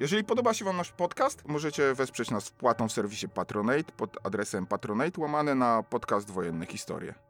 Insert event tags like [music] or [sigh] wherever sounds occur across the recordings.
Jeżeli podoba się Wam nasz podcast, możecie wesprzeć nas wpłatą w serwisie Patronate pod adresem patronate łamane na podcast Wojenne Historie.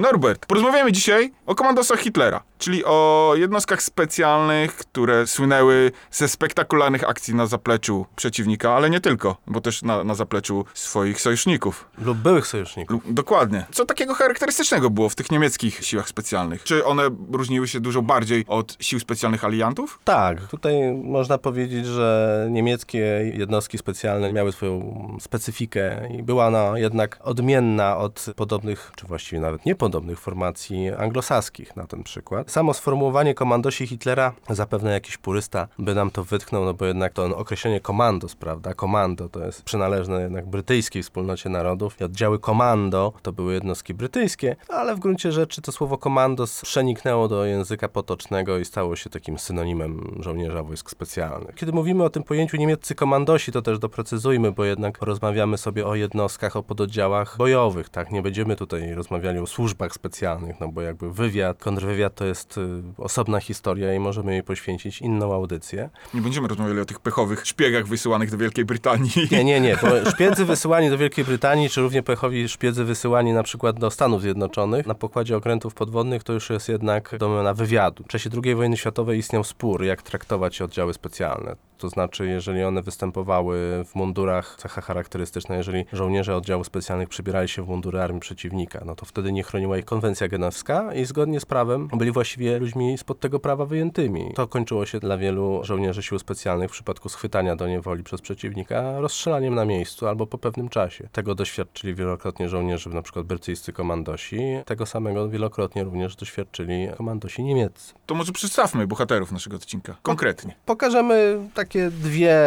Norbert, porozmawiamy dzisiaj o komandosach Hitlera, czyli o jednostkach specjalnych, które słynęły ze spektakularnych akcji na zapleczu przeciwnika, ale nie tylko, bo też na, na zapleczu swoich sojuszników. Lub byłych sojuszników. Lub- Dokładnie. Co takiego charakterystycznego było w tych niemieckich siłach specjalnych? Czy one różniły się dużo bardziej od sił specjalnych aliantów? Tak, tutaj można powiedzieć, że niemieckie jednostki specjalne miały swoją specyfikę i była ona jednak odmienna od podobnych, czy właściwie nawet niepodobnych formacji anglosaskich na ten przykład. Samo sformułowanie komandosi Hitlera, zapewne jakiś purysta by nam to wytknął, no bo jednak to określenie komandos, prawda, komando to jest przynależne jednak brytyjskiej wspólnocie narodów i oddziały komando to były jednostki brytyjskie, ale w gruncie rzeczy to słowo komandos przeniknęło do języka potocznego i stało się takim synonimem żołnierza wojsk specjalnych. Kiedy mówimy o tym pojęciu niemieccy komandosi, to też doprecyzujmy, bo jednak rozmawiamy sobie o jednostkach, o pododdziałach bojowych, tak? Nie będziemy tutaj rozmawiali o służbach specjalnych, no bo jakby wywiad, kontrwywiad to jest y, osobna historia i możemy jej poświęcić inną audycję. Nie będziemy rozmawiali o tych pechowych szpiegach wysyłanych do Wielkiej Brytanii. Nie, nie, nie, bo [laughs] szpiedzy wysyłani do Wielkiej Brytanii, czy równie pechowi szpiedzy wysyłani na przykład do Stanów Zjednoczonych na pokładzie okrętów podwodnych, to już jest jednak domena wywiadu. W czasie II wojny światowej istniał spór, jak traktować oddziały specjalne. To znaczy, jeżeli one występowały w mundurach, cecha charakterystyczna, jeżeli żołnierze oddziałów specjalnych przybierali się w mundury armii przeciwnika, no to wtedy nie chroniła ich konwencja genewska i zgodnie z prawem byli właściwie ludźmi spod tego prawa wyjętymi. To kończyło się dla wielu żołnierzy sił specjalnych w przypadku schwytania do niewoli przez przeciwnika rozstrzelaniem na miejscu albo po pewnym czasie. Tego doświadczyli wielokrotnie żołnierze, na przykład brytyjscy komandosi. Tego samego wielokrotnie również doświadczyli komandosi niemieccy. To może przedstawmy bohaterów naszego odcinka. Konkretnie. Pokażemy takie dwie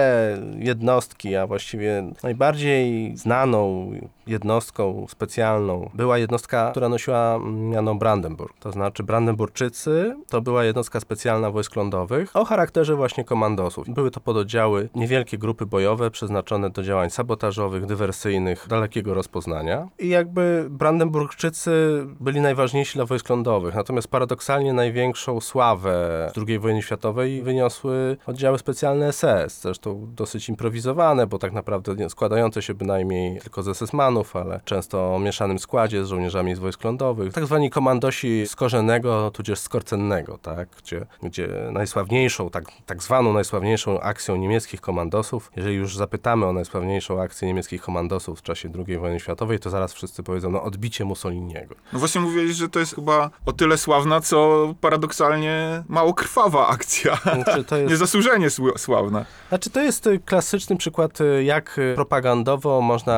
jednostki, a właściwie najbardziej znaną jednostką specjalną była jednostka, która nosiła miano Brandenburg. To znaczy Brandenburczycy to była jednostka specjalna wojsk lądowych o charakterze właśnie komandosów. Były to pododdziały, niewielkie grupy bojowe przeznaczone do działań sabotażowych, dywersyjnych, dalekiego rozpoznania. I jakby Brandenburgczycy byli najważniejsi dla wojsk lądowych. Natomiast paradoksalnie największą sławę w II wojnie światowej wyniosły oddziały specjalne SS. Zresztą dosyć improwizowane, bo tak naprawdę składające się bynajmniej tylko z SS-manów, ale często o mieszanym składzie z żołnierzami z wojsk lądowych. Tak zwani komandosi z korzennego, tudzież z korcennego, tak? Gdzie, gdzie najsławniejszą, tak, tak zwaną najsławniejszą akcją niemieckich komandosów, jeżeli już zapytamy o najsławniejszą akcję niemieckich komandosów w czasie II wojny światowej, to zaraz wszyscy powiedzą, no odbicie Mussoliniego. No właśnie mówiłeś, że to jest chyba o tyle sławna, co paradoksalnie mało krwawa akcja. Znaczy, to [laughs] jest... Niezasłużenie sł- sławna. Znaczy, to jest y, klasyczny przykład, y, jak y, propagandowo można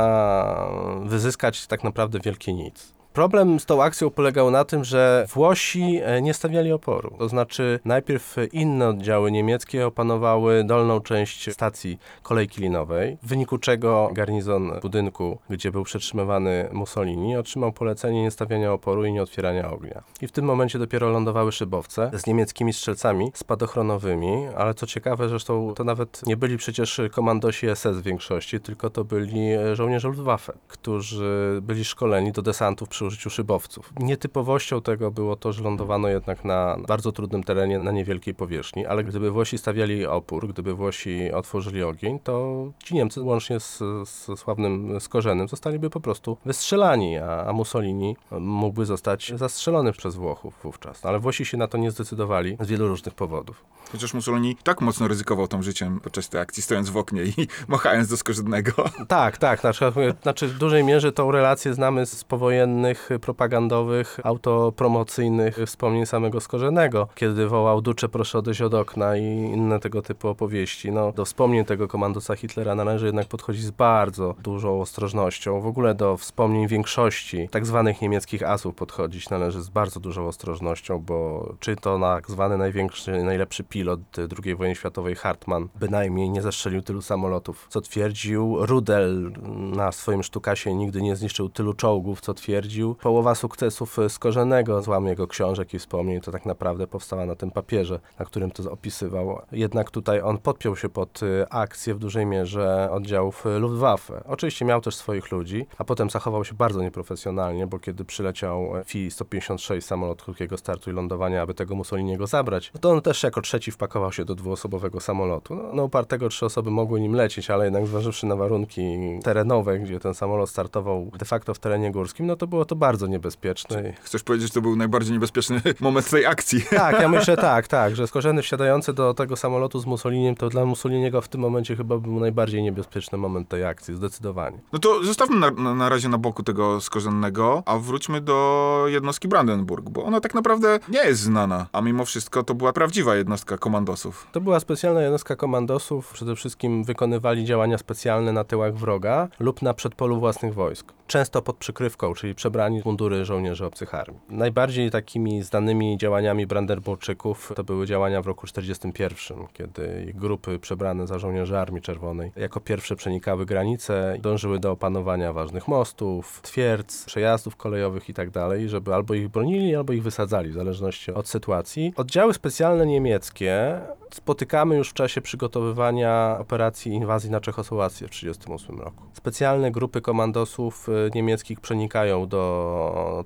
wyzyskać tak naprawdę wielkie nic. Problem z tą akcją polegał na tym, że Włosi e, nie stawiali oporu. To znaczy, najpierw inne oddziały niemieckie opanowały dolną część stacji kolejki linowej, w wyniku czego garnizon budynku, gdzie był przetrzymywany Mussolini, otrzymał polecenie nie stawiania oporu i nie otwierania ognia. I w tym momencie dopiero lądowały szybowce z niemieckimi strzelcami spadochronowymi, ale co ciekawe, zresztą to nawet nie byli przecież komandosi SS w większości, tylko to byli e, żołnierze Luftwaffe, którzy byli szkoleni do desantów przy użyciu szybowców. Nietypowością tego było to, że lądowano jednak na bardzo trudnym terenie, na niewielkiej powierzchni, ale gdyby Włosi stawiali opór, gdyby Włosi otworzyli ogień, to ci Niemcy, łącznie z, z sławnym Skorzenem, zostaliby po prostu wystrzelani, a, a Mussolini mógłby zostać zastrzelony przez Włochów wówczas. No, Ale Włosi się na to nie zdecydowali z wielu różnych powodów. Chociaż Mussolini tak mocno ryzykował tam życiem podczas tej akcji, stojąc w oknie i [laughs] machając do skorzynego. Tak, tak. Znaczy, znaczy w dużej mierze tą relację znamy z powojennych propagandowych, autopromocyjnych wspomnień samego Skorzenego, kiedy wołał Ducze proszę odejść od okna i inne tego typu opowieści. No, do wspomnień tego komandosa Hitlera należy jednak podchodzić z bardzo dużą ostrożnością. W ogóle do wspomnień większości tak zwanych niemieckich asów podchodzić należy z bardzo dużą ostrożnością, bo czy to tak zwany największy, najlepszy pilot II wojny światowej Hartmann bynajmniej nie zestrzelił tylu samolotów, co twierdził. Rudel na swoim sztukasie nigdy nie zniszczył tylu czołgów, co twierdził. Połowa sukcesów Skorzenego, złam jego książek i wspomnień, to tak naprawdę powstała na tym papierze, na którym to opisywał. Jednak tutaj on podpiął się pod y, akcję w dużej mierze oddziałów y, Luftwaffe. Oczywiście miał też swoich ludzi, a potem zachował się bardzo nieprofesjonalnie, bo kiedy przyleciał Fi-156 samolot krótkiego startu i lądowania, aby tego Mussoliniego zabrać, to on też jako trzeci wpakował się do dwuosobowego samolotu. No, no upartego trzy osoby mogły nim lecieć, ale jednak zważywszy na warunki terenowe, gdzie ten samolot startował de facto w terenie górskim, no to było to bardzo niebezpieczne. Chcesz powiedzieć, że to był najbardziej niebezpieczny [laughs] moment tej akcji? [laughs] Tak, ja myślę [laughs] tak, tak, że Skorzeny wsiadający do tego samolotu z Mussoliniem, to dla Mussoliniego w tym momencie chyba był najbardziej niebezpieczny moment tej akcji, zdecydowanie. No to zostawmy na, na, razie na boku tego skorzennego, a wróćmy do jednostki Brandenburg, bo ona tak naprawdę nie jest znana, a mimo wszystko to była prawdziwa jednostka komandosów. To była specjalna jednostka komandosów, przede wszystkim wykonywali działania specjalne na tyłach wroga lub na przedpolu własnych wojsk. Często pod przykrywką, czyli przebrani w mundury żołnierzy obcych armii. Najbardziej takimi znanymi działaniami Brandenburczyków to były działania w roku 1941, kiedy grupy przebrane za żołnierzy Armii Czerwonej jako pierwsze przenikały granice, dążyły do opanowania ważnych mostów, twierdz, przejazdów kolejowych itd., żeby albo ich bronili, albo ich wysadzali, w zależności od sytuacji. Oddziały specjalne niemieckie spotykamy już w czasie przygotowywania operacji inwazji na Czechosłowację w 1938 roku. Specjalne grupy komandosów y, niemieckich przenikają do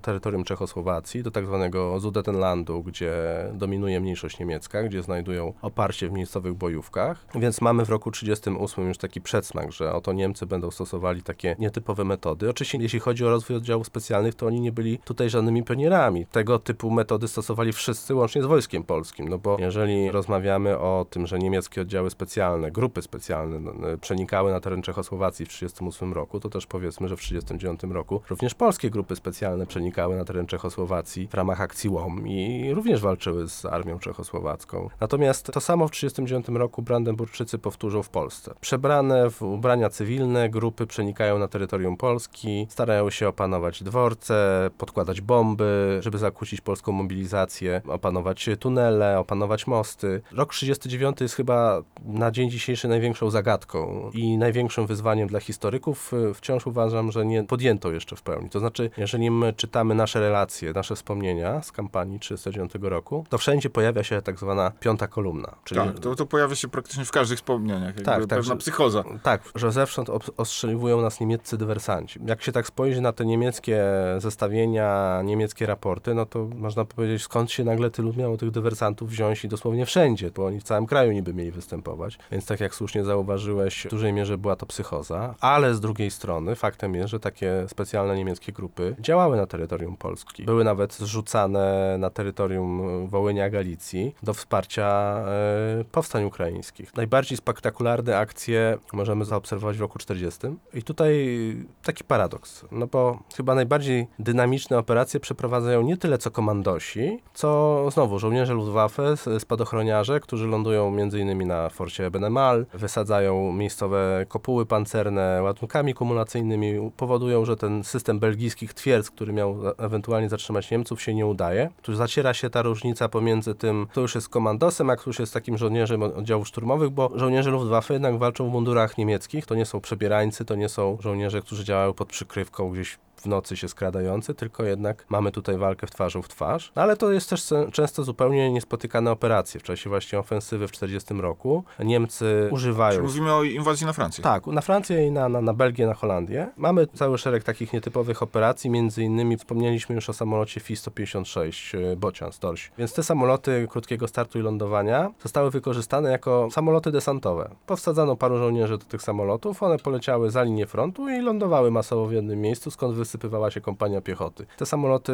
terytorium Czechosłowacji, do tak zwanego Sudetenlandu, gdzie dominuje mniejszość niemiecka, gdzie znajdują oparcie w miejscowych bojówkach. Więc mamy w roku 1938 już taki przedsmak, że oto Niemcy będą stosowali takie nietypowe metody. Oczywiście jeśli chodzi o rozwój oddziałów specjalnych, to oni nie byli tutaj żadnymi pionierami. Tego typu metody stosowali wszyscy, łącznie z Wojskiem Polskim, no bo jeżeli rozmawiamy o tym, że niemieckie oddziały specjalne, grupy specjalne przenikały na teren Czechosłowacji w 1938 roku, to też powiedzmy, że w 1939 roku również polskie grupy specjalne przenikały na teren Czechosłowacji w ramach akcji łom i również walczyły z armią czechosłowacką. Natomiast to samo w 1939 roku Brandenburczycy powtórzą w Polsce. Przebrane w ubrania cywilne grupy przenikają na terytorium Polski, starają się opanować dworce, podkładać bomby, żeby zakłócić polską mobilizację, opanować tunele, opanować mosty. Rok 39 jest chyba na dzień dzisiejszy największą zagadką i największym wyzwaniem dla historyków. Wciąż uważam, że nie podjęto jeszcze w pełni. To znaczy, jeżeli my czytamy nasze relacje, nasze wspomnienia z kampanii 1939 roku, to wszędzie pojawia się tak zwana piąta kolumna. Czyli Tak, to, to pojawia się praktycznie w każdych wspomnieniach, Tak, tak, pewna że- psychoza. Tak, że zewsząd ostrzeliwują nas niemieccy dywersanci. Jak się tak spojrzy na te niemieckie zestawienia, niemieckie raporty, no to można powiedzieć, skąd się nagle tylu miało tych dywersantów wziąć i dosłownie wszędzie, bo oni w całym kraju niby mieli występować. Więc tak jak słusznie zauważyłeś, w dużej mierze była to psychoza, ale z drugiej strony faktem jest, że takie specjalne niemieckie grupy działały na terytorium Polski. Były nawet zrzucane na terytorium Wołynia, Galicji do wsparcia e, powstań ukraińskich. Najbardziej spektakularne akcje możemy zaobserwować w roku 40. I tutaj taki paradoks, no bo chyba najbardziej dynamiczne operacje przeprowadzają nie tyle co komandosi, co znowu żołnierze Luftwaffe, spadochroniarze, którzy lądują m.in. na forcie Benemal, wysadzają miejscowe kopuły pancerne ładunkami kumulacyjnymi, powodują, że ten system belgijskich twierdz, który miał ewentualnie zatrzymać Niemców, się nie udaje. Tu zaciera się ta różnica pomiędzy tym, kto już jest komandosem, a kto już jest takim żołnierzem od- oddziałów szturmowych, bo żołnierze Luftwaffe jednak walczą w mundurach niemieckich. To nie są przebierańcy, to nie są żołnierze, którzy działają pod przykrywką gdzieś w nocy się skradający, tylko jednak mamy tutaj walkę w twarzą w twarz. No, ale to jest też często zupełnie niespotykane operacje. W czasie właśnie ofensywy w 40 roku Niemcy używają mówimy o inwazji na Francję? tak, na Francję i na, na, na Belgię, na Holandię. Mamy cały szereg takich nietypowych operacji, między innymi wspomnieliśmy już o samolocie Fi-156 e, Bocian z Dorsi. Więc te samoloty krótkiego startu i lądowania zostały wykorzystane jako samoloty desantowe. Powsadzano paru żołnierzy do tych samolotów, one poleciały za linię frontu i lądowały masowo w jednym miejscu, skąd wysypywała się kompania piechoty. Te samoloty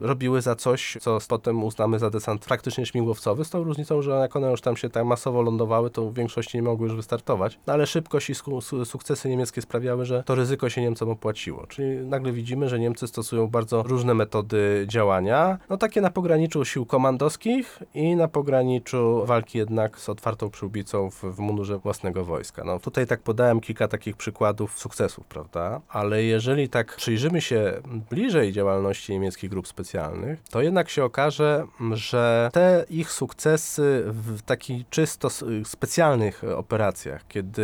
robiły za coś, co potem uznamy za desant praktycznie śmigłowcowy, z tą różnicą, że jak one już tam się tak masowo lądowały, to w większości nie mogły już wystartować. No ale szybkość i sukcesy niemieckie sprawiały, że to ryzyko się Niemcom opłaciło. Czyli nagle widzimy, że Niemcy stosują bardzo różne metody działania, no takie na pograniczu sił komandowskich i na pograniczu walki jednak z otwartą przyłbicą w, w mundurze własnego wojska. No tutaj tak podałem kilka takich przykładów sukcesów, prawda? Ale jeżeli tak przyjrzymy się bliżej działalności niemieckich grup specjalnych, to jednak się okaże, że te ich sukcesy w takich czysto specjalnych operacjach, kiedy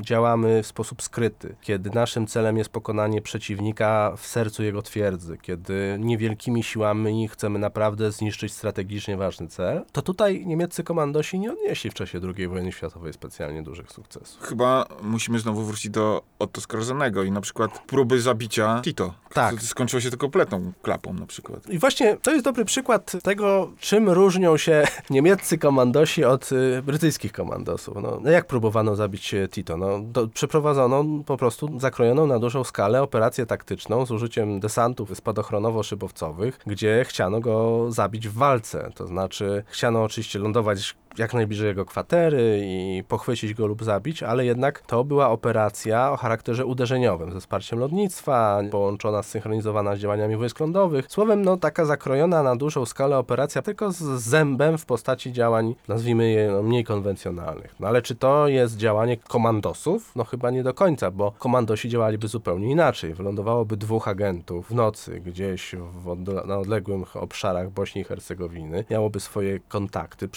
działamy w sposób skryty, kiedy naszym celem jest pokonanie przeciwnika w sercu jego twierdzy, kiedy niewielkimi siłami chcemy naprawdę zniszczyć strategicznie ważny cel, to tutaj niemieccy komandosi nie odnieśli w czasie II wojny światowej specjalnie dużych sukcesów. Chyba musimy znowu wrócić do Otto Skorzenego i na przykład próby zabicia Tito. Tak. To skończyło się tylko kompletną klapą na przykład. I właśnie to jest dobry przykład tego, czym różnią się [laughs] niemieccy komandosi od y, brytyjskich komandosów. No, no jak próbowano zabić e, Tito? No, to przeprowadzono po prostu zakrojoną na dużą skalę operację taktyczną z użyciem desantów spadochronowo-szybowcowych, gdzie chciano go zabić w walce. To znaczy chciano oczywiście lądować jak najbliżej jego kwatery i pochwycić go lub zabić, ale jednak to była operacja o charakterze uderzeniowym, ze wsparciem lotnictwa, połączona, zsynchronizowana z działaniami wojsk lądowych. Słowem, no taka zakrojona na dużą skalę operacja, tylko z zębem w postaci działań, nazwijmy je no, mniej konwencjonalnych. No ale czy to jest działanie komandosów? No chyba nie do końca, bo komandosi działaliby zupełnie inaczej. Wylądowałoby dwóch agentów w nocy gdzieś w na odległych obszarach Bośni i Hercegowiny, miałoby swoje kontakty,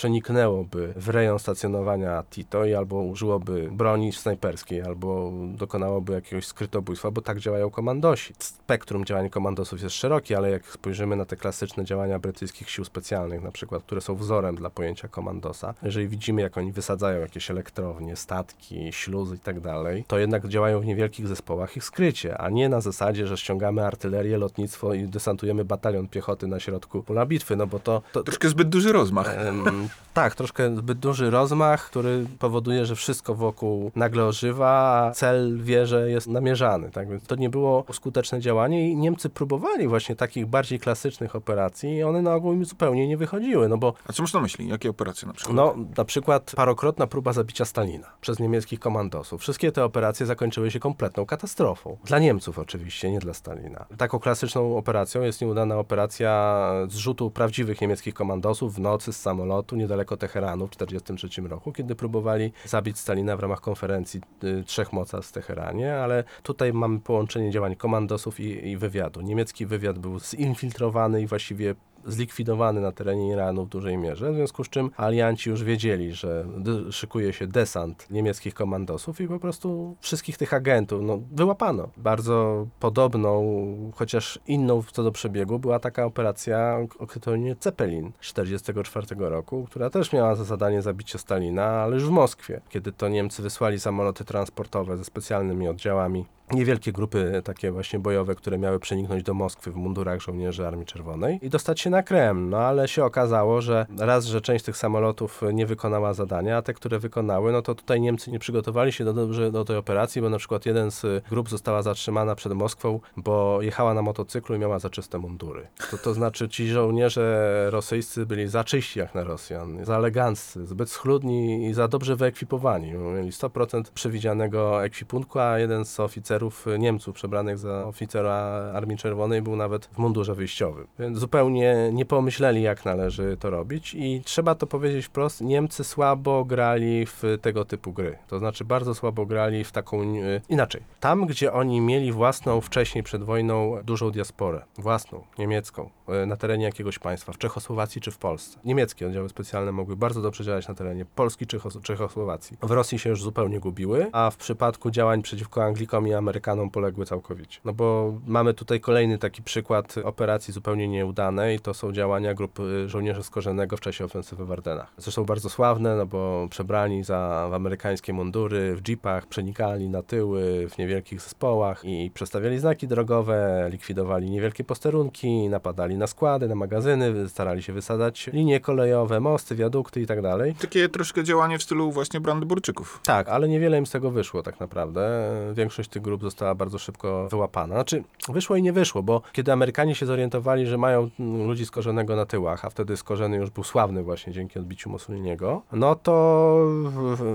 przeniknęłoby w rejon stacjonowania Tito i albo użyłoby broni snajperskiej, albo dokonałoby jakiegoś skrytobójstwa, bo tak działają komandosi. Spektrum działań komandosów jest szerokie, ale jak spojrzymy na te klasyczne działania brytyjskich sił specjalnych, na przykład, które są wzorem dla pojęcia komandosa, jeżeli widzimy, jak oni wysadzają jakieś elektrownie, statki, śluzy i tak dalej, to jednak działają w niewielkich zespołach i w skrycie, a nie na zasadzie, że ściągamy artylerię, lotnictwo i desantujemy batalion piechoty na środku pola bitwy, no bo to, to, Troszkę zbyt duży rozmach. Em, tak, troszkę zbyt duży rozmach, który powoduje, że wszystko wokół nagle ożywa, a cel wie, że jest namierzany. Tak więc to nie było skuteczne działanie i Niemcy próbowali właśnie takich bardziej klasycznych operacji i one na ogół im zupełnie nie wychodziły, no bo A co masz na myśli? Jakie operacje na przykład? no, na przykład parokrotna próba zabicia Stalina przez niemieckich komandosów. Wszystkie te operacje zakończyły się kompletną katastrofą. Dla Niemców oczywiście, nie dla Stalina. Taką klasyczną operacją jest nieudana operacja zrzutu prawdziwych niemieckich komandosów w nocy z samolotu niedaleko Teheranu w 1943 roku, kiedy próbowali zabić Stalina w ramach konferencji y, trzech mocarstw w Teheranie, ale tutaj mamy połączenie działań komandosów i, i wywiadu. Niemiecki wywiad był zinfiltrowany i właściwie zlikwidowany na terenie Iranu w dużej mierze, w związku z czym alianci już wiedzieli, że szykuje się desant niemieckich komandosów i po prostu wszystkich tych agentów no, wyłapano. Bardzo podobną, chociaż inną co do przebiegu, była taka operacja o kryptonimie Zeppelin 1944 roku, która też miała za zadanie zabicie Stalina, ale już w Moskwie, kiedy to Niemcy wysłali samoloty transportowe ze specjalnymi oddziałami niewielkie grupy takie właśnie bojowe, które miały przeniknąć do Moskwy w mundurach żołnierzy Armii Czerwonej i dostać się na Kreml. No ale się okazało, że raz, że część tych samolotów nie wykonała zadania, a te, które wykonały, no to tutaj Niemcy nie przygotowali się do, dobrze do tej operacji, bo na przykład jeden z grup została zatrzymana przed Moskwą, bo jechała na motocyklu i miała za czyste mundury. To, to znaczy ci żołnierze rosyjscy byli za czyści jak na Rosjan, za eleganccy, zbyt schludni i za dobrze wyekwipowani. Mieli 100% przewidzianego ekwipunku, a jeden z oficerów Niemców przebranych za oficera Armii Czerwonej był nawet w mundurze wyjściowym. Więc zupełnie nie pomyśleli, jak należy to robić i trzeba to powiedzieć wprost, Niemcy słabo grali w tego typu gry. To znaczy bardzo słabo grali w taką... e, Inaczej. Tam, gdzie oni mieli własną wcześniej przed wojną dużą diasporę, własną, niemiecką, na terenie jakiegoś państwa, w Czechosłowacji czy w Polsce. Niemieckie oddziały specjalne mogły bardzo dobrze działać na terenie Polski czy Czechos- Czechosłowacji. W Rosji się już zupełnie gubiły, a w przypadku działań przeciwko Anglikom i Amerykanom poległy całkowicie. No bo mamy tutaj kolejny taki przykład operacji zupełnie nieudanej, to są działania grup y, żołnierzy Skorzenego w czasie ofensywy w Ardenach. Zresztą bardzo sławne, no bo przebrani za amerykańskie mundury, w jeepach, przenikali na tyły w niewielkich zespołach i przestawiali znaki drogowe, likwidowali niewielkie posterunki, napadali na składy, na magazyny, starali się wysadzać linie kolejowe, mosty, wiadukty i tak dalej. Takie troszkę działanie w stylu właśnie Brandenburczyków. Tak, ale niewiele im z tego wyszło tak naprawdę. Większość tych grup została bardzo szybko wyłapana. Znaczy, wyszło i nie wyszło, bo kiedy Amerykanie się zorientowali, że mają mm, ludzi skorzonego na tyłach, a wtedy skorzeny już był sławny właśnie dzięki odbiciu Mussoliniego, no to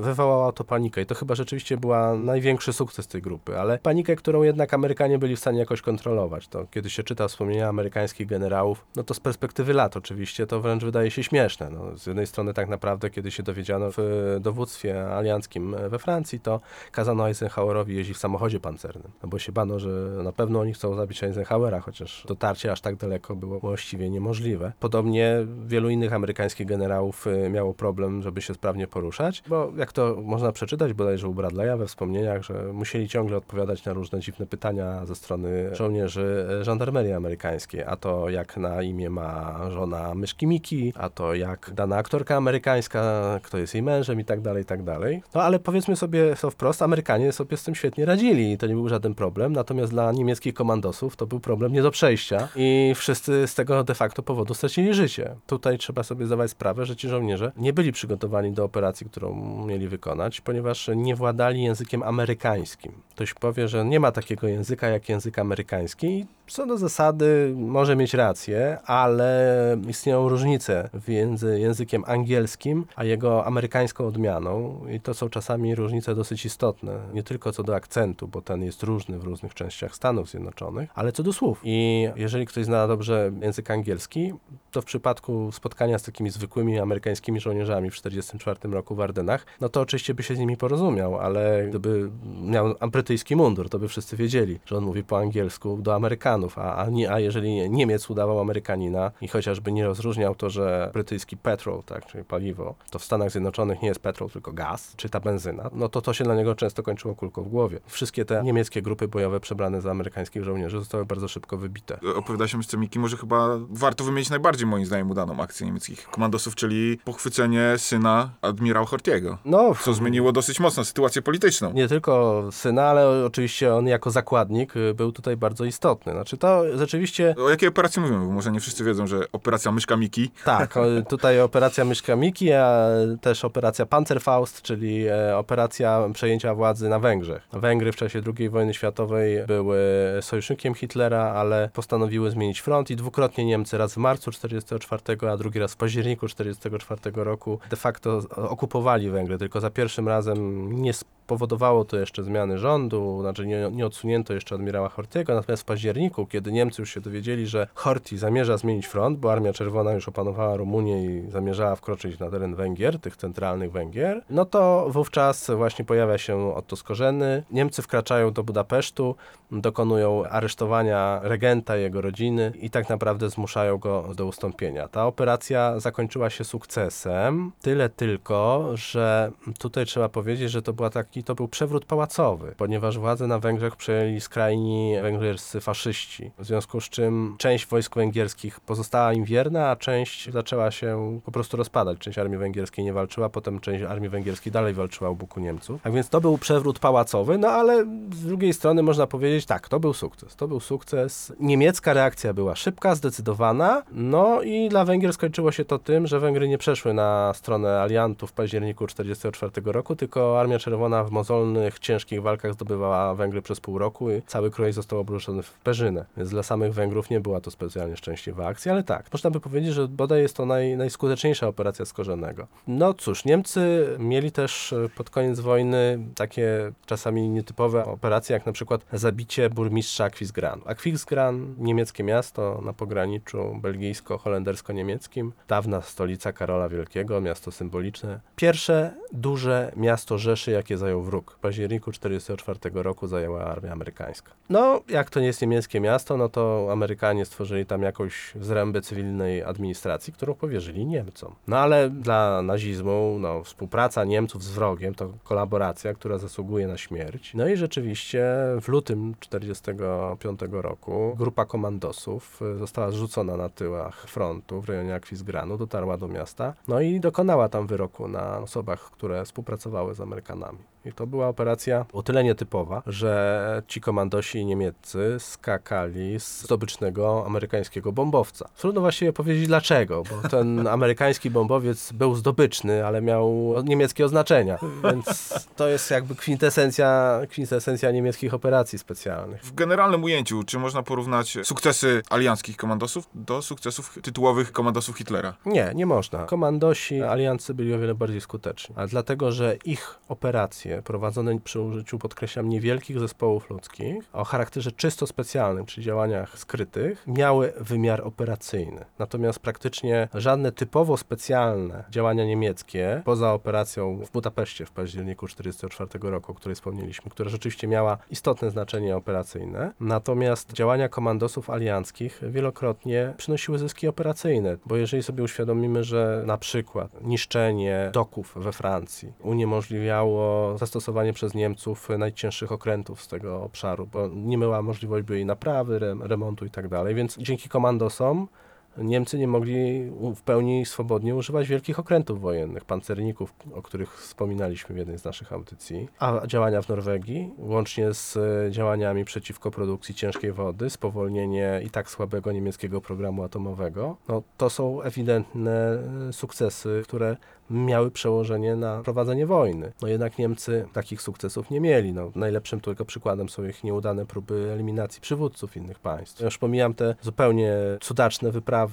wywołało to panikę. I to chyba rzeczywiście była największy sukces tej grupy, ale panikę, którą jednak Amerykanie byli w stanie jakoś kontrolować. To kiedy się czyta wspomnienia amerykańskich generałów, no to z perspektywy lat oczywiście to wręcz wydaje się śmieszne. No, z jednej strony tak naprawdę, kiedy się dowiedziano w dowództwie alianckim we Francji, to kazano Eisenhowerowi jeździć w samochodzie pancernym, no bo się bano, że na pewno oni chcą zabić Eisenhowera, chociaż dotarcie aż tak daleko było właściwie niemożliwe. Podobnie wielu innych amerykańskich generałów e, miało problem, żeby się sprawnie poruszać, bo jak to można przeczytać bodajże u Bradley'a we wspomnieniach, że musieli ciągle odpowiadać na różne dziwne pytania ze strony żołnierzy e, żandarmerii amerykańskiej, a to jak na imię ma żona myszki Miki, a to jak dana aktorka amerykańska, kto jest jej mężem i tak dalej, i tak dalej. No ale powiedzmy sobie to wprost, Amerykanie sobie z tym świetnie radzili i to nie był żaden problem, natomiast dla niemieckich komandosów to był problem nie do przejścia i wszyscy z tego de facto powodu stracili życie. Tutaj trzeba sobie zdawać sprawę, że ci żołnierze nie byli przygotowani do operacji, którą mieli wykonać, ponieważ nie władali językiem amerykańskim. Ktoś powie, że nie ma takiego języka jak język amerykański co do zasady może mieć rację, ale istnieją różnice między językiem angielskim a jego amerykańską odmianą i to są czasami różnice dosyć istotne. Nie tylko co do akcentu, bo ten jest różny w różnych częściach Stanów Zjednoczonych, ale co do słów. I jeżeli ktoś zna dobrze język angielski, to w przypadku spotkania z takimi zwykłymi amerykańskimi żołnierzami w 1944 roku w Ardenach, no to oczywiście by się z nimi porozumiał, ale gdyby miał brytyjski mundur, to by wszyscy wiedzieli, że on mówi po angielsku do Amerykanów, a, a, nie, a jeżeli Niemiec udawał Amerykanina i chociażby nie rozróżniał to, że brytyjski petrol, tak, czyli paliwo, to w Stanach Zjednoczonych nie jest petrol, tylko gaz, czy ta benzyna, no to to się dla niego często kończyło kulką w głowie. Wszystkie te niemieckie grupy bojowe przebrane za amerykańskich żołnierzy zostały bardzo szybko wybite. Opowiada się o Miki, może chyba warto wymienić najbardziej moim zdaniem udaną akcję niemieckich komandosów, czyli pochwycenie syna admirała Hortiego. No, Co zmieniło dosyć mocno sytuację polityczną. nie tylko syna, ale oczywiście on jako zakładnik y, był tutaj bardzo istotny. Znaczy to rzeczywiście O jakiej operacji mówimy? Bo może nie wszyscy wiedzą, że operacja Myszka Miki Tak, o, tutaj operacja Myszka Miki, a też operacja Panzerfaust, czyli e, operacja przejęcia władzy na Węgrzech. Węgry w czasie II wojny światowej były sojusznikiem Hitlera, ale postanowiły zmienić front i dwukrotnie Niemcy, raz w marcu 1944, a drugi raz w październiku 1944 roku, de facto okupowali Węgry, tylko za pierwszym razem nie spowodowało to jeszcze zmiany rządu, znaczy nie, nie odsunięto jeszcze admirała Hortiego, natomiast w październiku, kiedy Niemcy już się dowiedzieli, że Horti zamierza zmienić front, bo Armia Czerwona już opanowała Rumunię i zamierzała wkroczyć na teren Węgier, tych centralnych Węgier, no to wówczas właśnie pojawia się Otto Skorzeny. Niemcy wkraczają do Budapesztu, dokonują aresztowania regenta i jego rodziny i tak naprawdę zmuszają go do ustąpienia. Ta operacja zakończyła się sukcesem, tyle tylko, że tutaj trzeba powiedzieć, że to była taki, to był przewrót pałacowy, ponieważ władzę na Węgrzech przejęli skrajni węgierscy faszyści, w związku z czym część wojsk węgierskich pozostała im wierna, a część zaczęła się po prostu rozpadać. Część armii węgierskiej nie walczyła, potem część armii węgierskiej dalej walczyła u boku Niemców. Tak więc to był przewrót pałacowy, no ale z drugiej strony można powiedzieć tak, to był sukces. To był sukces. Niemiecka reakcja była szybka, zdecydowana, no i dla Węgier skończyło się to tym, że Węgry nie przeszły na stronę aliantów w październiku 1944 roku, tylko Armia Czerwona w mozolnych, ciężkich walkach zdobywała Węgry przez pół roku i cały kraj został obruszony w Perzynę. Więc dla samych Węgrów nie była to specjalnie szczęśliwa akcja, ale tak, można by powiedzieć, że bodaj jest to naj, najskuteczniejsza operacja Skorzonego. No cóż, Niemcy mieli też e, pod koniec wojny takie czasami nietypowe operacje, jak na przykład zabicie burmistrza Aquisgranu. Aquisgran, niemieckie miasto na pograniczu belgijsko-holendersko-niemieckim, dawna stolica Karola Wielkiego, miasto symboliczne. Pierwsze duże miasto Rzeszy, jakie zajął wróg. W październiku 1944 roku zajęła armia amerykańska. No, jak to nie jest niemieckie miasto, no to Amerykanie stworzyli tam jakąś zrębę cywilnej administracji, którą powierzyli Niemcom. No ale dla nazizmu, no, współpraca Niemców z wrogiem to kolaboracja, która zasługuje na śmierć. No i rzeczywiście w lutym 1945 roku grupa komandosów y, została zrzucona na tyłach frontu w rejonie Aquisgranu, dotarła do miasta, no i dokonała tam wyroku na osobach, które współpracowały z Amerykanami. I to była operacja o tyle nietypowa, że ci komandosi niemieccy skakali z zdobycznego amerykańskiego bombowca. Trudno właściwie powiedzieć dlaczego, bo ten [laughs] amerykański bombowiec był zdobyczny, ale miał niemieckie oznaczenia, więc to jest jakby kwintesencja, kwintesencja niemieckich operacji specjalnych. W generalnym ujęciu, czy można porównać sukcesy alianckich komandosów do sukcesów tytułowych komandosów Hitlera? Nie, nie można. Komandosi aliancy byli o wiele bardziej skuteczni. A dlatego, że ich operacje prowadzone przy użyciu, podkreślam, niewielkich zespołów ludzkich o charakterze czysto specjalnym, czy działaniach skrytych, miały wymiar operacyjny. Natomiast praktycznie żadne typowo specjalne działania niemieckie, poza operacją w Budapeszcie w październiku 1944 roku, o której wspomnieliśmy, która rzeczywiście miała istotne znaczenie operacyjne, natomiast działania komandosów alianckich wielokrotnie przynosiły zyski operacyjne, bo jeżeli sobie uświadomimy, że na przykład niszczenie doków we Francji uniemożliwiało zastosowanie przez Niemców najcięższych okrętów z tego obszaru, bo nie miała możliwość by jej naprawy, rem- remontu i tak dalej, więc dzięki komandosom Niemcy nie mogli w pełni swobodnie używać wielkich okrętów wojennych, pancerników, o których wspominaliśmy w jednej z naszych audycji. A działania w Norwegii, łącznie z e, działaniami przeciwko produkcji ciężkiej wody, spowolnienie i tak słabego niemieckiego programu atomowego, no, to są ewidentne e, sukcesy, które miały przełożenie na prowadzenie wojny. No jednak Niemcy takich sukcesów nie mieli. No, najlepszym tylko przykładem są ich nieudane próby eliminacji przywódców innych państw. Już pomijam te zupełnie cudaczne wyprawy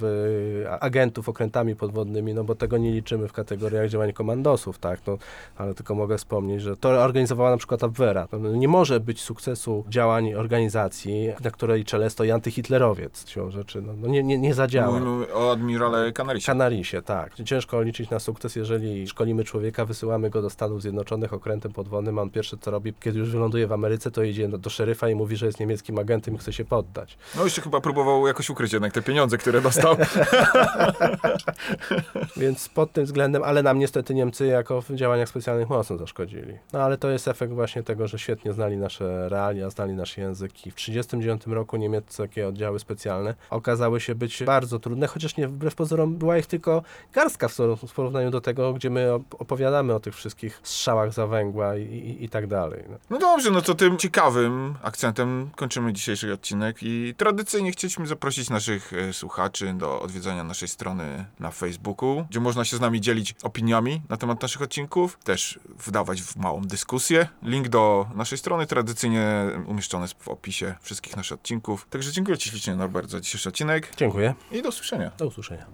a- agentów okrętami podwodnymi, no bo tego nie liczymy w kategoriach działań komandosów, tak, no, ale tylko mogę wspomnieć, że to organizowała na przykład Abwehra. No, nie może być sukcesu działań organizacji, na której czele stoi antyhitlerowiec, siłą rzeczy, no, no nie, nie, nie zadziała. Mówimy o admirale Canarisie. Kanarisie, tak. Ciężko liczyć na sukces, jeżeli szkolimy człowieka, wysyłamy go do Stanów Zjednoczonych okrętem podwodnym, a on pierwsze co robi, kiedy już wyląduje w Ameryce, to idzie do szeryfa i mówi, że jest niemieckim agentem i chce się poddać. No jeszcze chyba próbował jakoś ukryć jednak te pieniądze, które dostał. [laughs] Więc pod tym względem, ale nam niestety Niemcy jako w działaniach specjalnych mocno zaszkodzili. No ale to jest efekt właśnie tego, że świetnie znali nasze realia, znali nasz język i w 1939 roku niemieckie oddziały specjalne okazały się być bardzo trudne, chociaż nie wbrew pozorom była ich tylko garstka w porównaniu do tego, gdzie my op- opowiadamy o tych wszystkich strzałach za węgła i, i, i tak dalej. No. No dobrze, no to tym ciekawym akcentem kończymy dzisiejszy odcinek i tradycyjnie chcieliśmy zaprosić naszych e, słuchaczy do odwiedzania naszej strony na Facebooku, gdzie można się z nami dzielić opiniami na temat naszych odcinków, też wdawać w małą dyskusję. Link do naszej strony tradycyjnie umieszczony jest w opisie wszystkich naszych odcinków. Także dziękuję Ci ślicznie Norbert za dzisiejszy odcinek Dziękuję. i do usłyszenia. Do usłyszenia.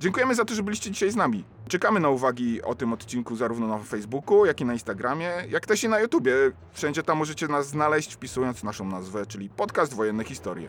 Dziękujemy za to, że byliście dzisiaj z nami. Czekamy na uwagi o tym odcinku zarówno na Facebooku, jak i na Instagramie, jak też i na YouTubie. Wszędzie tam możecie nas znaleźć, wpisując naszą nazwę, czyli Podcast Wojenne Historie.